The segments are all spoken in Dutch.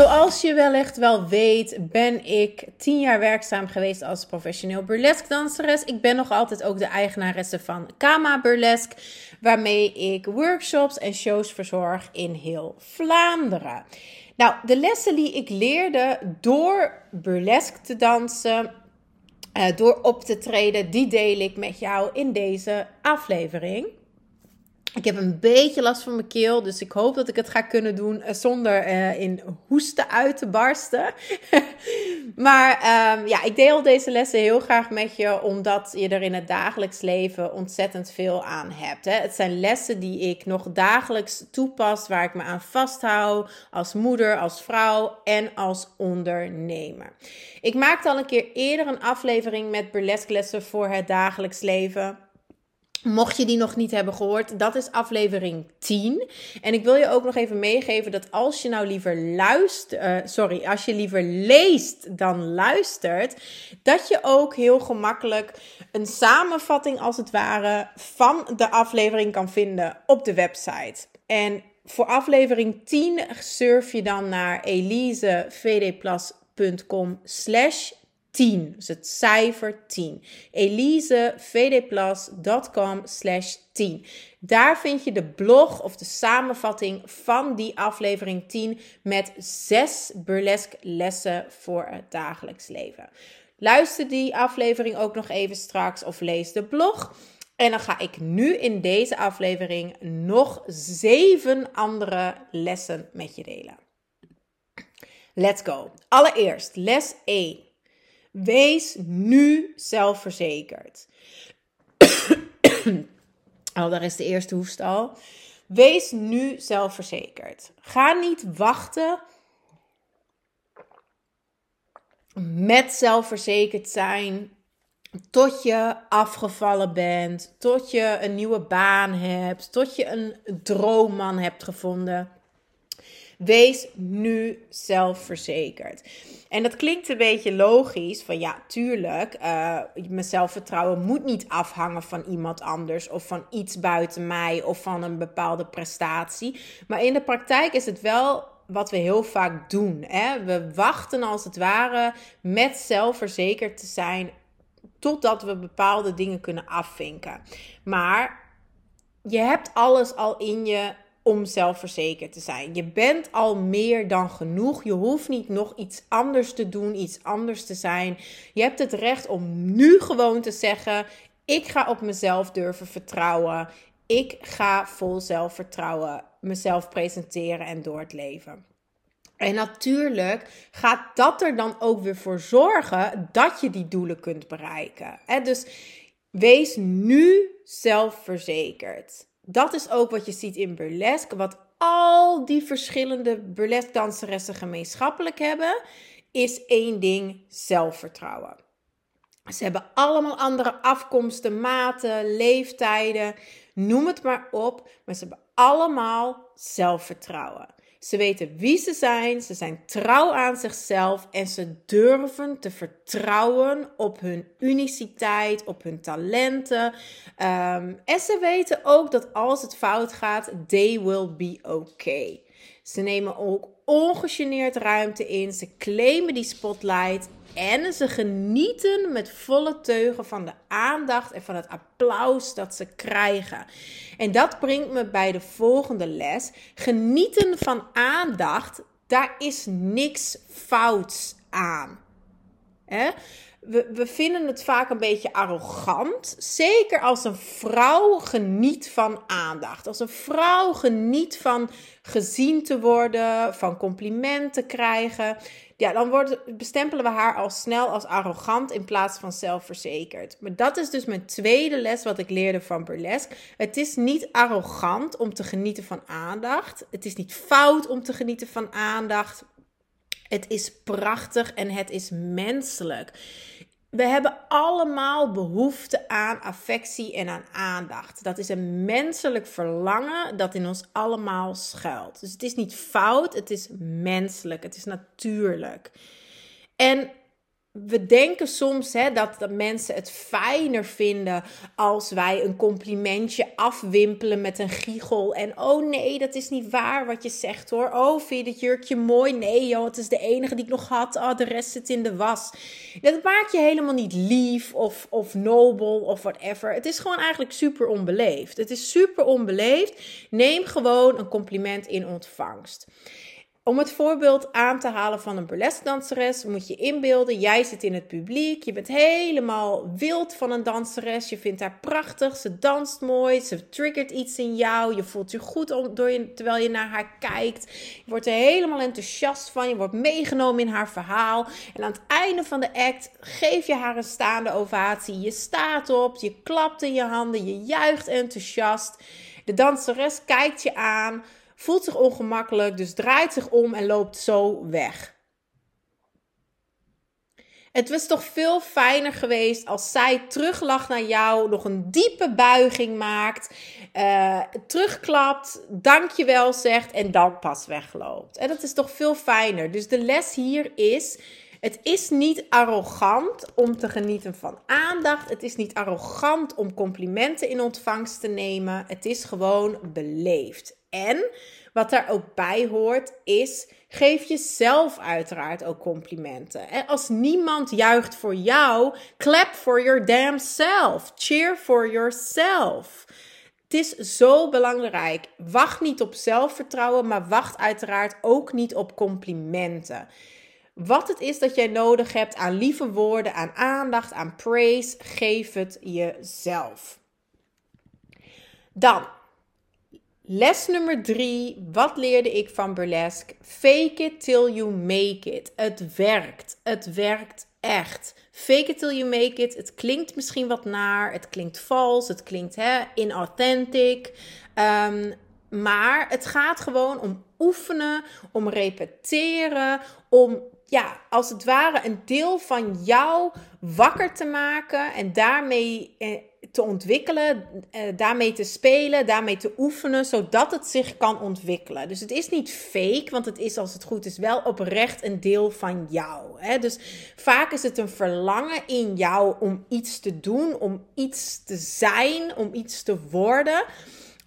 Zoals je wellicht wel weet, ben ik tien jaar werkzaam geweest als professioneel burlesque danseres. Ik ben nog altijd ook de eigenaresse van Kama Burlesque, waarmee ik workshops en shows verzorg in heel Vlaanderen. Nou, de lessen die ik leerde door burlesque te dansen, uh, door op te treden, die deel ik met jou in deze aflevering. Ik heb een beetje last van mijn keel, dus ik hoop dat ik het ga kunnen doen eh, zonder uh, in hoesten uit te barsten. maar um, ja, ik deel deze lessen heel graag met je, omdat je er in het dagelijks leven ontzettend veel aan hebt. Hè. Het zijn lessen die ik nog dagelijks toepas, waar ik me aan vasthoud als moeder, als vrouw en als ondernemer. Ik maakte al een keer eerder een aflevering met burlesque lessen voor het dagelijks leven. Mocht je die nog niet hebben gehoord, dat is aflevering 10. En ik wil je ook nog even meegeven dat als je nou liever luistert, uh, sorry, als je liever leest dan luistert, dat je ook heel gemakkelijk een samenvatting als het ware van de aflevering kan vinden op de website. En voor aflevering 10 surf je dan naar elisevdplas.com slash 10. Dus het cijfer 10. elisevdplas.com slash 10. Daar vind je de blog of de samenvatting van die aflevering 10 met zes burlesque lessen voor het dagelijks leven. Luister die aflevering ook nog even straks of lees de blog. En dan ga ik nu in deze aflevering nog zeven andere lessen met je delen. Let's go. Allereerst les 1. Wees nu zelfverzekerd. oh, daar is de eerste hoestal. Wees nu zelfverzekerd. Ga niet wachten met zelfverzekerd zijn tot je afgevallen bent, tot je een nieuwe baan hebt, tot je een droomman hebt gevonden. Wees nu zelfverzekerd. En dat klinkt een beetje logisch. Van ja, tuurlijk, uh, mijn zelfvertrouwen moet niet afhangen van iemand anders. Of van iets buiten mij. Of van een bepaalde prestatie. Maar in de praktijk is het wel wat we heel vaak doen. Hè? We wachten als het ware met zelfverzekerd te zijn. Totdat we bepaalde dingen kunnen afvinken. Maar je hebt alles al in je om zelfverzekerd te zijn. Je bent al meer dan genoeg. Je hoeft niet nog iets anders te doen, iets anders te zijn. Je hebt het recht om nu gewoon te zeggen: ik ga op mezelf durven vertrouwen. Ik ga vol zelfvertrouwen mezelf presenteren en door het leven. En natuurlijk gaat dat er dan ook weer voor zorgen dat je die doelen kunt bereiken. Dus wees nu zelfverzekerd dat is ook wat je ziet in burlesque. Wat al die verschillende burlesque danseressen gemeenschappelijk hebben, is één ding: zelfvertrouwen. Ze hebben allemaal andere afkomsten, maten, leeftijden, noem het maar op, maar ze hebben allemaal zelfvertrouwen. Ze weten wie ze zijn, ze zijn trouw aan zichzelf en ze durven te vertrouwen op hun uniciteit, op hun talenten. Um, en ze weten ook dat als het fout gaat, they will be okay. Ze nemen ook ongegeneerd ruimte in, ze claimen die spotlight en ze genieten met volle teugen van de aandacht en van het applaus dat ze krijgen. En dat brengt me bij de volgende les. Genieten van aandacht, daar is niks fouts aan. We, we vinden het vaak een beetje arrogant. Zeker als een vrouw geniet van aandacht. Als een vrouw geniet van gezien te worden, van complimenten krijgen ja, dan bestempelen we haar al snel als arrogant in plaats van zelfverzekerd. Maar dat is dus mijn tweede les wat ik leerde van burlesque. Het is niet arrogant om te genieten van aandacht. Het is niet fout om te genieten van aandacht. Het is prachtig en het is menselijk. We hebben allemaal behoefte aan affectie en aan aandacht. Dat is een menselijk verlangen dat in ons allemaal schuilt. Dus het is niet fout, het is menselijk, het is natuurlijk. En we denken soms hè, dat, dat mensen het fijner vinden als wij een complimentje afwimpelen met een giegel. En oh nee, dat is niet waar wat je zegt hoor. Oh, vind je dat jurkje mooi? Nee joh, het is de enige die ik nog had. Oh, de rest zit in de was. Dat maakt je helemaal niet lief of, of nobel of whatever. Het is gewoon eigenlijk super onbeleefd. Het is super onbeleefd. Neem gewoon een compliment in ontvangst. Om het voorbeeld aan te halen van een burlesque moet je inbeelden, jij zit in het publiek, je bent helemaal wild van een danseres, je vindt haar prachtig, ze danst mooi, ze triggert iets in jou, je voelt je goed door je, terwijl je naar haar kijkt, je wordt er helemaal enthousiast van, je wordt meegenomen in haar verhaal. En aan het einde van de act geef je haar een staande ovatie, je staat op, je klapt in je handen, je juicht enthousiast, de danseres kijkt je aan voelt zich ongemakkelijk, dus draait zich om en loopt zo weg. Het was toch veel fijner geweest als zij teruglacht naar jou, nog een diepe buiging maakt, uh, terugklapt, dankjewel zegt en dan pas wegloopt. En dat is toch veel fijner. Dus de les hier is, het is niet arrogant om te genieten van aandacht. Het is niet arrogant om complimenten in ontvangst te nemen. Het is gewoon beleefd. En wat daar ook bij hoort is, geef jezelf uiteraard ook complimenten. En als niemand juicht voor jou, clap for your damn self. Cheer for yourself. Het is zo belangrijk. Wacht niet op zelfvertrouwen, maar wacht uiteraard ook niet op complimenten. Wat het is dat jij nodig hebt aan lieve woorden, aan aandacht, aan praise, geef het jezelf. Dan Les nummer drie. Wat leerde ik van burlesque? Fake it till you make it. Het werkt. Het werkt echt. Fake it till you make it. Het klinkt misschien wat naar. Het klinkt vals. Het klinkt hè, inauthentic. Um, maar het gaat gewoon om oefenen, om repeteren, om ja, als het ware een deel van jou wakker te maken en daarmee eh, te ontwikkelen, eh, daarmee te spelen, daarmee te oefenen, zodat het zich kan ontwikkelen. Dus het is niet fake, want het is als het goed is wel oprecht een deel van jou. Hè? Dus vaak is het een verlangen in jou om iets te doen, om iets te zijn, om iets te worden.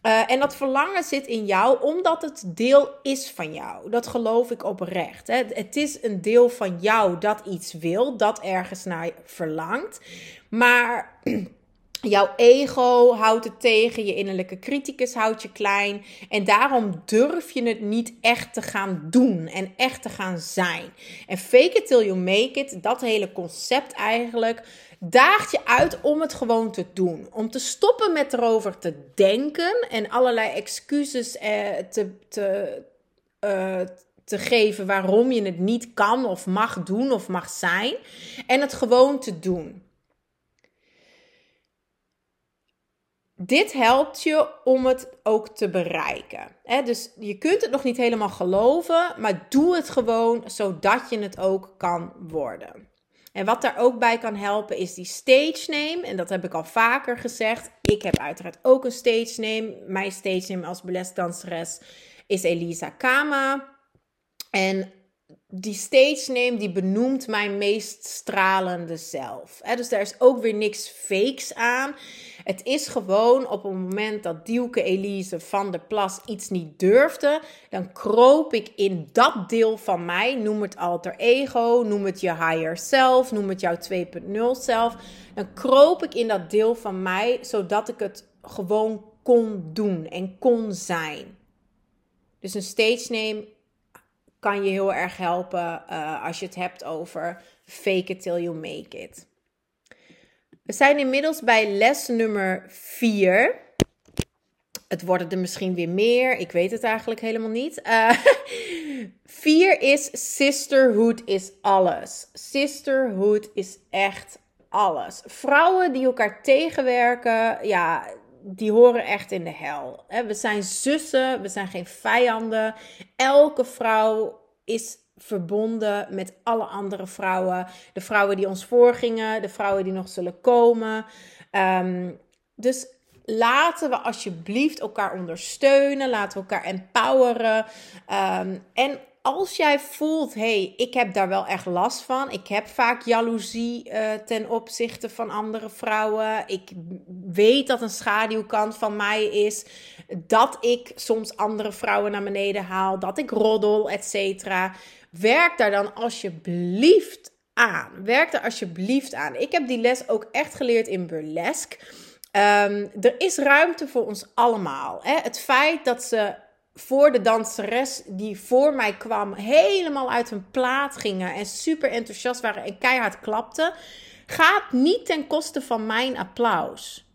Uh, en dat verlangen zit in jou omdat het deel is van jou. Dat geloof ik oprecht. Hè? Het is een deel van jou dat iets wil, dat ergens naar verlangt. Maar Jouw ego houdt het tegen, je innerlijke criticus houdt je klein. En daarom durf je het niet echt te gaan doen en echt te gaan zijn. En fake it till you make it, dat hele concept eigenlijk, daagt je uit om het gewoon te doen. Om te stoppen met erover te denken en allerlei excuses eh, te, te, uh, te geven waarom je het niet kan of mag doen of mag zijn. En het gewoon te doen. dit helpt je om het ook te bereiken. dus je kunt het nog niet helemaal geloven, maar doe het gewoon zodat je het ook kan worden. En wat daar ook bij kan helpen is die stage name. En dat heb ik al vaker gezegd. Ik heb uiteraard ook een stage name. Mijn stage name als balletdanseres is Elisa Kama. En die stage name die benoemt mijn meest stralende zelf. dus daar is ook weer niks fakes aan. Het is gewoon op het moment dat Dielke Elise van der Plas iets niet durfde, dan kroop ik in dat deel van mij, noem het alter ego, noem het je higher self, noem het jouw 2.0 zelf. Dan kroop ik in dat deel van mij, zodat ik het gewoon kon doen en kon zijn. Dus een stage name kan je heel erg helpen uh, als je het hebt over fake it till you make it. We zijn inmiddels bij les nummer 4. Het worden er misschien weer meer. Ik weet het eigenlijk helemaal niet. Uh, vier is sisterhood is alles. Sisterhood is echt alles. Vrouwen die elkaar tegenwerken, ja, die horen echt in de hel. We zijn zussen, we zijn geen vijanden. Elke vrouw is verbonden met alle andere vrouwen. De vrouwen die ons voorgingen, de vrouwen die nog zullen komen. Ehm, dus laten we alsjeblieft elkaar ondersteunen. Laten we elkaar empoweren. Um, en als jij voelt, hey, ik heb daar wel echt last van. Ik heb vaak jaloezie uh, ten opzichte van andere vrouwen. Ik weet dat een schaduwkant van mij is dat ik soms andere vrouwen naar beneden haal, dat ik roddel, et cetera. Werk daar dan alsjeblieft aan. Werk daar alsjeblieft aan. Ik heb die les ook echt geleerd in burlesque. Um, er is ruimte voor ons allemaal. Hè? Het feit dat ze voor de danseres die voor mij kwam helemaal uit hun plaat gingen en super enthousiast waren en keihard klapten, gaat niet ten koste van mijn applaus.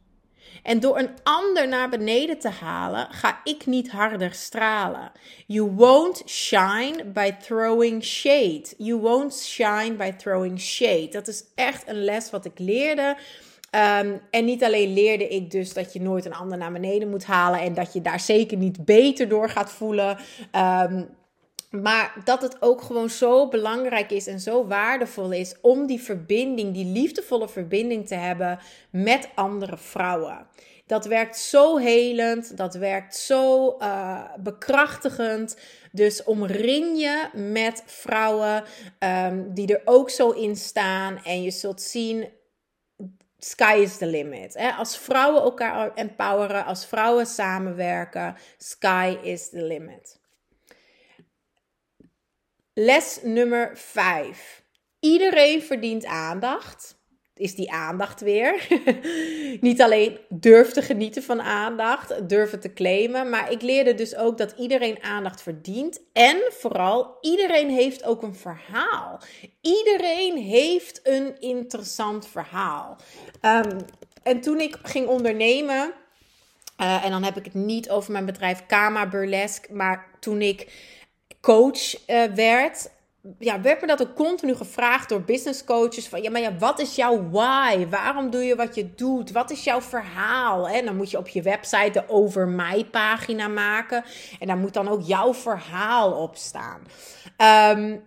En door een ander naar beneden te halen, ga ik niet harder stralen. You won't shine by throwing shade. You won't shine by throwing shade. Dat is echt een les wat ik leerde Ehm, en niet alleen leerde ik dus dat je nooit een ander naar beneden moet halen en dat je daar zeker niet beter door gaat voelen. Ehm, maar dat het ook gewoon zo belangrijk is en zo waardevol is om die verbinding, die liefdevolle verbinding te hebben met andere vrouwen. Dat werkt zo helend, dat werkt zo uh, bekrachtigend. Dus omring je met vrouwen um, die er ook zo in staan. En je zult zien, sky is the limit. Hè? Als vrouwen elkaar empoweren, als vrouwen samenwerken, sky is the limit. Les nummer 5. Iedereen verdient aandacht is die aandacht weer. Niet alleen durf te genieten van aandacht, durven te claimen, maar ik leerde dus ook dat iedereen aandacht verdient. En vooral, iedereen heeft ook een verhaal. Iedereen heeft een interessant verhaal. Um, en toen ik ging ondernemen, uh, en dan heb ik het niet over mijn bedrijf Kama Burlesque, maar toen ik coach uh, werd, ja, werd me dat ook continu gevraagd door business coaches. Van ja, maar ja, wat is jouw why? Waarom doe je wat je doet? Wat is jouw verhaal? En dan moet je op je website de over mij pagina maken. En daar moet dan ook jouw verhaal op staan. Um,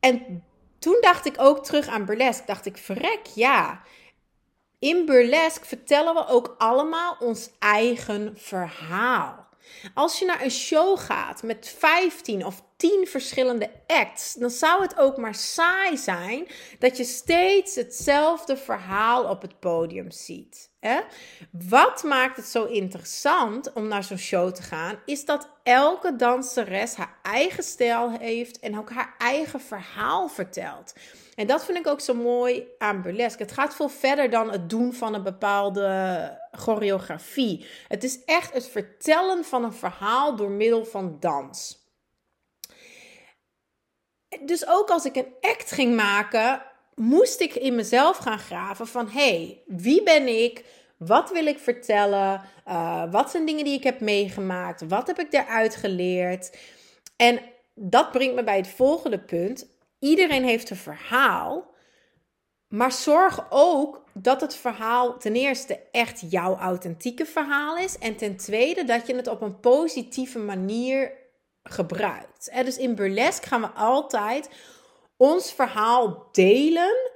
en toen dacht ik ook terug aan burlesque. Dacht ik, verrek, ja. In burlesque vertellen we ook allemaal ons eigen verhaal. Als je naar een show gaat met 15 of 10 verschillende acts, dan zou het ook maar saai zijn dat je steeds hetzelfde verhaal op het podium ziet. Hè? Wat maakt het zo interessant om naar zo'n show te gaan, is dat elke danseres haar eigen stijl heeft en ook haar eigen verhaal vertelt. En dat vind ik ook zo mooi aan burlesque. Het gaat veel verder dan het doen van een bepaalde choreografie. Het is echt het vertellen van een verhaal door middel van dans. Dus ook als ik een act ging maken, moest ik in mezelf gaan graven van hey, wie ben ik? Wat wil ik vertellen? Uh, wat zijn dingen die ik heb meegemaakt? Wat heb ik eruit geleerd? En dat brengt me bij het volgende punt. Iedereen heeft een verhaal. Maar zorg ook dat het verhaal ten eerste echt jouw authentieke verhaal is. En ten tweede dat je het op een positieve manier gebruikt. dus in burlesque gaan we altijd ons verhaal delen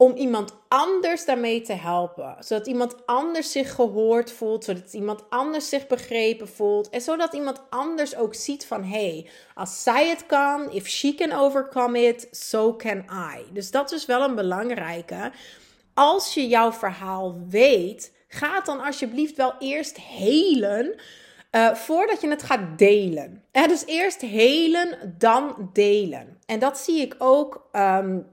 om iemand anders daarmee te helpen. Zodat iemand anders zich gehoord voelt, zodat iemand anders zich begrepen voelt. En zodat iemand anders ook ziet van, hey, als zij het kan, if she can overcome it, so can I. Dus dat is wel een belangrijke. Als je jouw verhaal weet, ga dan alsjeblieft wel eerst helen. Uh, voordat je het gaat delen. dus eerst helen, dan delen. En dat zie ik ook um,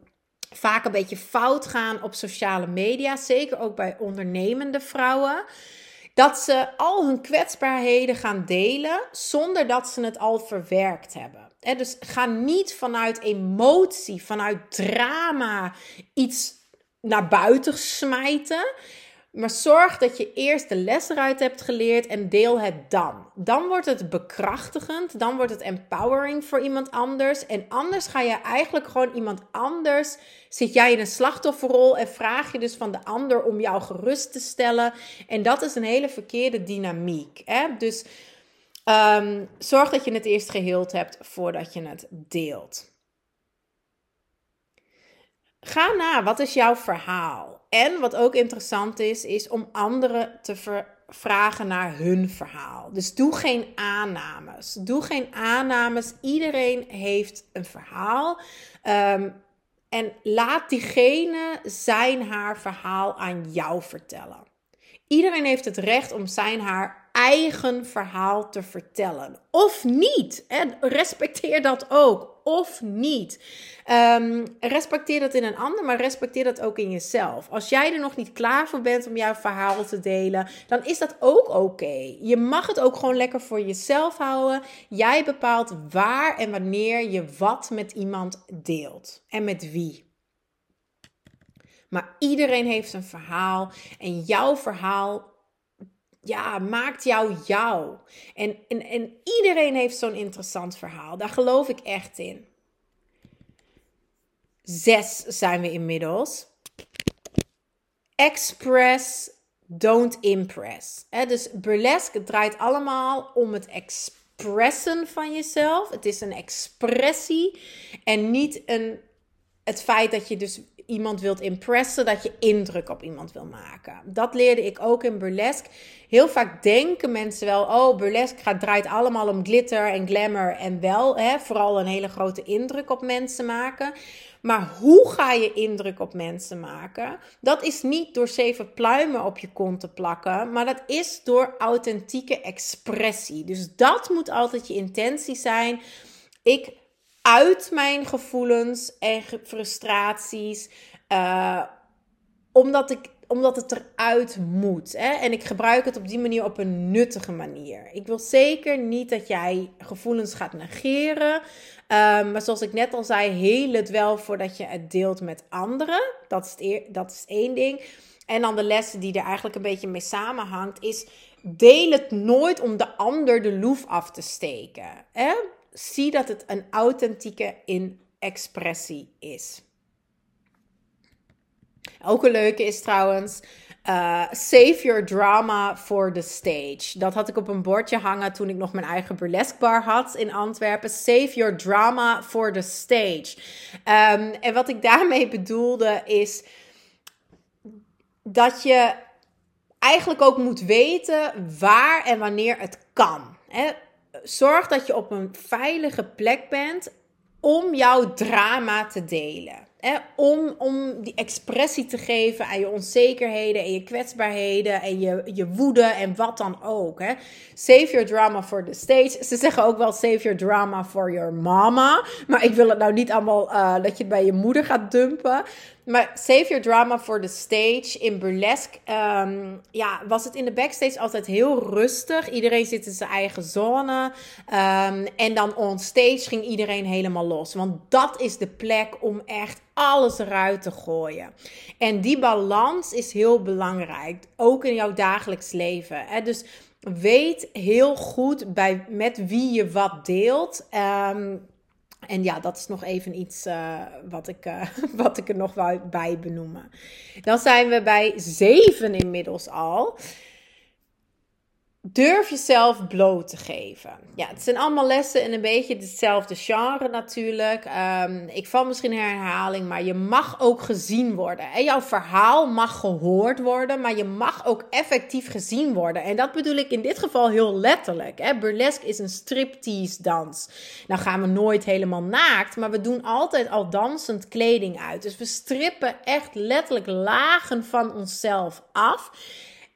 vaak een beetje fout gaan op sociale media, zeker ook bij ondernemende vrouwen. Dat ze al hun kwetsbaarheden gaan delen zonder dat ze het al verwerkt hebben. dus ga niet vanuit emotie, vanuit drama iets naar buiten smijten. Maar zorg dat je eerst de les eruit hebt geleerd en deel het dan. Dan wordt het bekrachtigend, dan wordt het empowering voor iemand anders. En anders ga je eigenlijk gewoon iemand anders. Zit jij in een slachtofferrol en vraag je dus van de ander om jou gerust te stellen. En dat is een hele verkeerde dynamiek. Hè? Dus Ehm, zorg dat je het eerst geheeld hebt voordat je het deelt. Ga na, wat is jouw verhaal? En wat ook interessant is, is om anderen te vragen naar hun verhaal. Dus doe geen aannames. Doe geen aannames. Iedereen heeft een verhaal. Ehm, en laat diegene zijn haar verhaal aan jou vertellen. Iedereen heeft het recht om zijn haar eigen verhaal te vertellen. Of niet. En respecteer dat ook. Of niet. Um, respecteer dat in een ander, maar respecteer dat ook in jezelf. Als jij er nog niet klaar voor bent om jouw verhaal te delen, dan is dat ook oké. Je mag het ook gewoon lekker voor jezelf houden. Jij bepaalt waar en wanneer je wat met iemand deelt. En met wie. Maar iedereen heeft een verhaal en jouw verhaal ja, maakt jou jou. En, en, en iedereen heeft zo'n interessant verhaal. Daar geloof ik echt in. Zes zijn we inmiddels. Express, don't impress. dus burlesque draait allemaal om het expressen van jezelf. Het is een expressie en niet een, het feit dat je dus iemand wilt impressen, dat je indruk op iemand wil maken. Dat leerde ik ook in burlesque. Heel vaak denken mensen wel, oh, burlesque gaat, draait allemaal om glitter en glamour en wel, hè, vooral een hele grote indruk op mensen maken. Maar hoe ga je indruk op mensen maken? Dat is niet door zeven pluimen op je kont te plakken, maar dat is door authentieke expressie. Dus dat moet altijd je intentie zijn. Ik uit mijn gevoelens en frustraties. Uh, omdat, ik, omdat het eruit moet. Hè? En ik gebruik het op die manier op een nuttige manier. Ik wil zeker niet dat jij gevoelens gaat negeren. Um, maar zoals ik net al zei, heel het wel voordat je het deelt met anderen. Dat is, het, dat is één ding. En dan de lessen die er eigenlijk een beetje mee samenhangt, is deel het nooit om de ander de loef af te steken. Hè? Zie dat het een authentieke in expressie is. Ook een leuke is trouwens. Uh, save your drama for the stage. Dat had ik op een bordje hangen toen ik nog mijn eigen burlesque bar had in Antwerpen. Save your drama for the stage. Um, en wat ik daarmee bedoelde is dat je eigenlijk ook moet weten waar en wanneer het kan. Hè? Zorg dat je op een veilige plek bent om jouw drama te delen. Om, om die expressie te geven aan je onzekerheden en je kwetsbaarheden en je, je woede en wat dan ook. Hè? Save your drama for the stage. Ze zeggen ook wel save your drama for your mama. Maar ik wil het nou niet allemaal uh, dat je het bij je moeder gaat dumpen. Maar Save Your Drama for the Stage in Burlesque. Um, ja, was het in de backstage altijd heel rustig. Iedereen zit in zijn eigen zone. Um, en dan on stage ging iedereen helemaal los. Want dat is de plek om echt alles eruit te gooien. En die balans is heel belangrijk. Ook in jouw dagelijks leven. Hè? Dus weet heel goed bij, met wie je wat deelt. Um, en ja, dat is nog even iets uh, wat, ik, uh, wat ik er nog bij benoemen. Dan zijn we bij zeven inmiddels al. Durf jezelf bloot te geven. Ja, het zijn allemaal lessen in een beetje hetzelfde genre natuurlijk. Um, ik val misschien in herhaling, maar je mag ook gezien worden. En jouw verhaal mag gehoord worden, maar je mag ook effectief gezien worden. En dat bedoel ik in dit geval heel letterlijk. Hè? Burlesque is een striptease dans. Nou gaan we nooit helemaal naakt, maar we doen altijd al dansend kleding uit. Dus we strippen echt letterlijk lagen van onszelf af.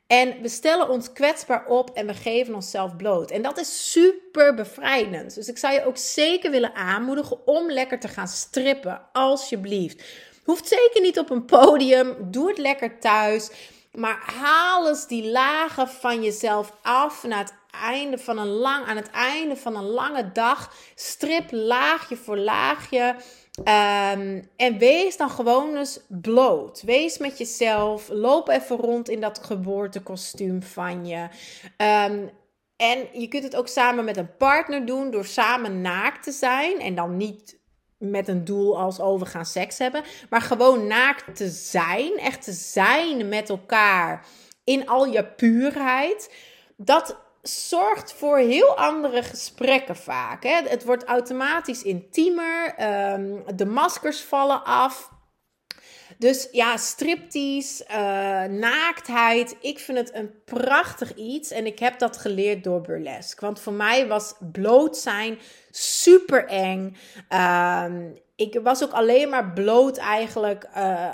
En we stellen ons kwetsbaar op en we geven onszelf bloot. En dat is super bevrijdend. Dus ik zou je ook zeker willen aanmoedigen om lekker te gaan strippen, alsjeblieft. Hoeft zeker niet op een podium. Doe het lekker thuis. Maar haal eens die lagen van jezelf af naar het einde van een lang, aan het einde van een lange dag. Strip laagje voor laagje. Um, en wees dan gewoon eens bloot. Wees met jezelf. Loop even rond in dat geboortekostuum van je. Um, en je kunt het ook samen met een partner doen door samen naakt te zijn. En dan niet met een doel als oh we gaan seks hebben. Maar gewoon naakt te zijn. Echt te zijn met elkaar in al je puurheid. Dat zorgt voor heel andere gesprekken vaak. Hè? Het wordt automatisch intiemer, ehm, de maskers vallen af. Dus ja, striptease, uh, naaktheid. Ik vind het een prachtig iets. En ik heb dat geleerd door burlesque. Want voor mij was bloot zijn super eng. Ehm, ik was ook alleen maar bloot eigenlijk. Uh,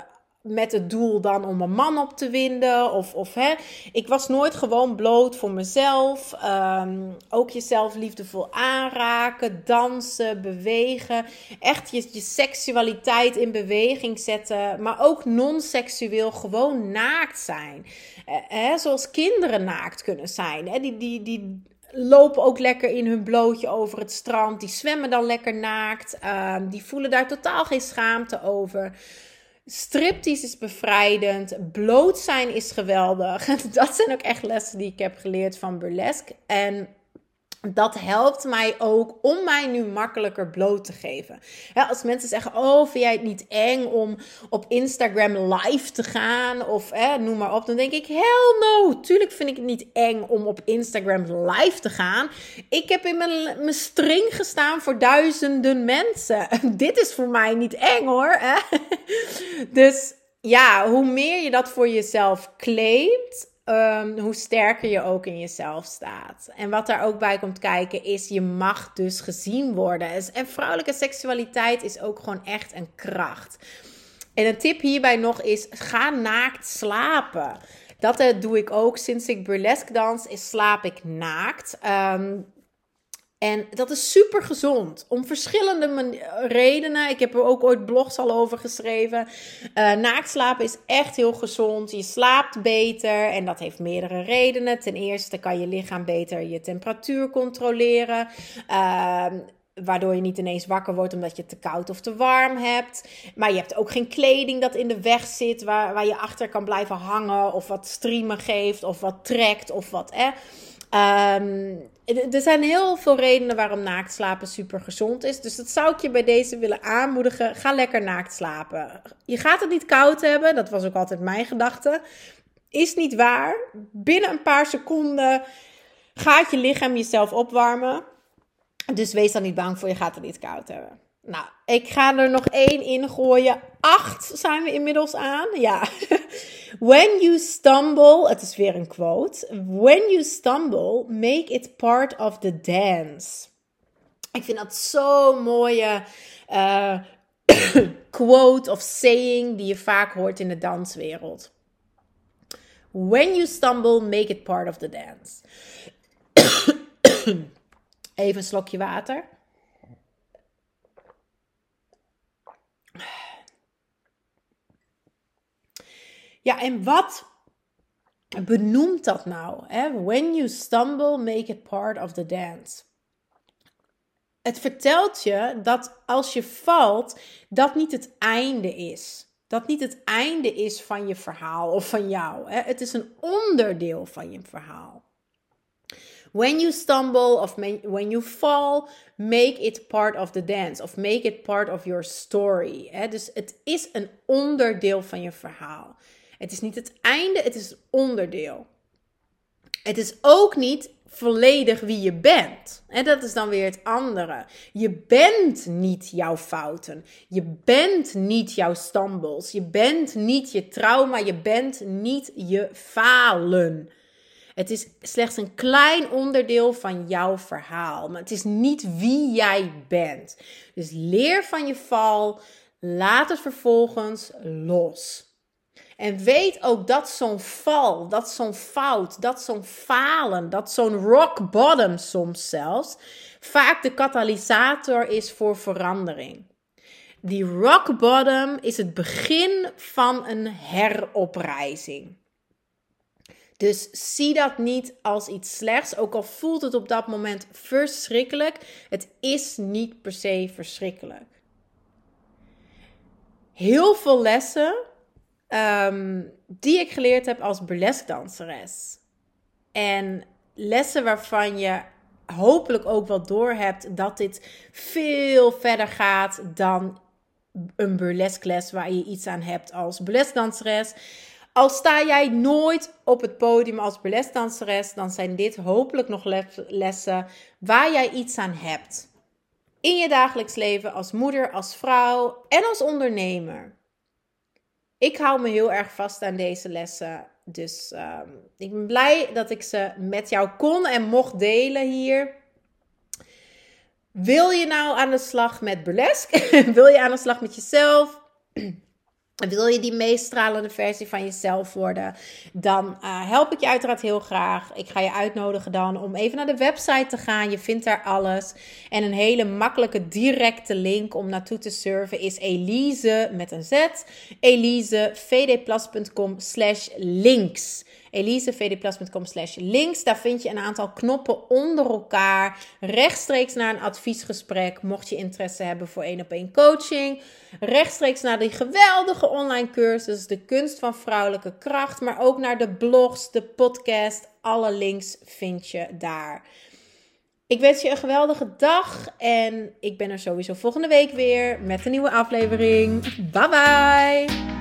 met het doel dan om een man op te winden. Of, of hè, ik was nooit gewoon bloot voor mezelf. Um, ook jezelf liefdevol aanraken, dansen, bewegen. Echt je, je seksualiteit in beweging zetten. Maar ook non-seksueel gewoon naakt zijn. Uh, hè, zoals kinderen naakt kunnen zijn. Hè, die, die, die lopen ook lekker in hun blootje over het strand. Die zwemmen dan lekker naakt. Um, die voelen daar totaal geen schaamte over. Striptease is bevrijdend. Bloot zijn is geweldig. Dat zijn ook echt lessen die ik heb geleerd van burlesque. En dat helpt mij ook om mij nu makkelijker bloot te geven. als mensen zeggen: Oh, vind jij het niet eng om op Instagram live te gaan? Of noem maar op. Dan denk ik: Hell no. Tuurlijk vind ik het niet eng om op Instagram live te gaan. Ik heb in mijn, mijn string gestaan voor duizenden mensen. Dit is voor mij niet eng hoor. Dus ja, hoe meer je dat voor jezelf claimt um, hoe sterker je ook in jezelf staat. En wat daar ook bij komt kijken is, je mag dus gezien worden. En vrouwelijke seksualiteit is ook gewoon echt een kracht. En een tip hierbij nog is, ga naakt slapen. Dat uh, doe ik ook sinds ik burlesque dans, is slaap ik naakt. Um, en dat is super gezond. Om verschillende redenen. Ik heb er ook ooit blogs al over geschreven. Uh, naaktslapen is echt heel gezond. Je slaapt beter. En dat heeft meerdere redenen. Ten eerste kan je lichaam beter je temperatuur controleren. Uh, Waardoor je niet ineens wakker wordt omdat je te koud of te warm hebt. Maar je hebt ook geen kleding dat in de weg zit. Waar, waar je achter kan blijven hangen. Of wat streamen geeft. Of wat trekt. Of wat. Eh. Um, er zijn heel veel redenen waarom naakt slapen super gezond is. Dus dat zou ik je bij deze willen aanmoedigen. Ga lekker naakt slapen. Je gaat het niet koud hebben. Dat was ook altijd mijn gedachte. Is niet waar. Binnen een paar seconden gaat je lichaam jezelf opwarmen. Dus wees dan niet bang voor je gaat het niet koud hebben. Nou, ik ga er nog één in gooien. Acht zijn we inmiddels aan. Ja. When you stumble, het is weer een quote. When you stumble, make it part of the dance. Ik vind dat zo'n mooie uh, quote of saying die je vaak hoort in de danswereld. When you stumble, make it part of the dance. Even een slokje water. Ja, en wat benoemt dat nou? Hè? When you stumble, make it part of the dance. Het vertelt je dat als je valt, dat niet het einde is. Dat niet het einde is van je verhaal of van jou. Hè? Het is een onderdeel van je verhaal. When you stumble of when you fall, make it part of the dance of make it part of your story. Hè? Dus het is een onderdeel van je verhaal. Het is niet het einde, het is onderdeel. Het is ook niet volledig wie je bent. En dat is dan weer het andere. Je bent niet jouw fouten. Je bent niet jouw stumbles. Je bent niet je trauma. Je bent niet je falen. Het is slechts een klein onderdeel van jouw verhaal. Maar het is niet wie jij bent. Dus leer van je val. Laat het vervolgens los. En weet ook dat zo'n val, dat zo'n fout, dat zo'n falen, dat zo'n rock bottom soms zelfs, vaak de katalysator is voor verandering. Die rock bottom is het begin van een heroprijzing. Dus zie dat niet als iets slechts, ook al voelt het op dat moment verschrikkelijk. Het is niet per se verschrikkelijk. Heel veel lessen Ehm, die ik geleerd heb als burlesque En lessen waarvan je hopelijk ook wel door hebt dat dit veel verder gaat dan een burlesque les waar je iets aan hebt als burlesque Al sta jij nooit op het podium als burlesdanseres, dan zijn dit hopelijk nog lessen waar jij iets aan hebt. In je dagelijks leven als moeder, als vrouw en als ondernemer. Ik hou me heel erg vast aan deze lessen. Dus ehm, ik ben blij dat ik ze met jou kon en mocht delen hier. Wil je nou aan de slag met burlesque? Wil je aan de slag met jezelf? Wil je die meest stralende versie van jezelf worden? Dan uh, help ik je uiteraard heel graag. Ik ga je uitnodigen dan om even naar de website te gaan. Je vindt daar alles. En een hele makkelijke directe link om naartoe te surfen is Elise met een Z. elisevdplas.com slash links elisevdplas.com slash links. Daar vind je een aantal knoppen onder elkaar. Rechtstreeks naar een adviesgesprek, mocht je interesse hebben voor één op één coaching. Rechtstreeks naar die geweldige online cursus, de kunst van vrouwelijke kracht. Maar ook naar de blogs, de podcast. Alle links vind je daar. Ik wens je een geweldige dag en ik ben er sowieso volgende week weer met een nieuwe aflevering. Bye bye!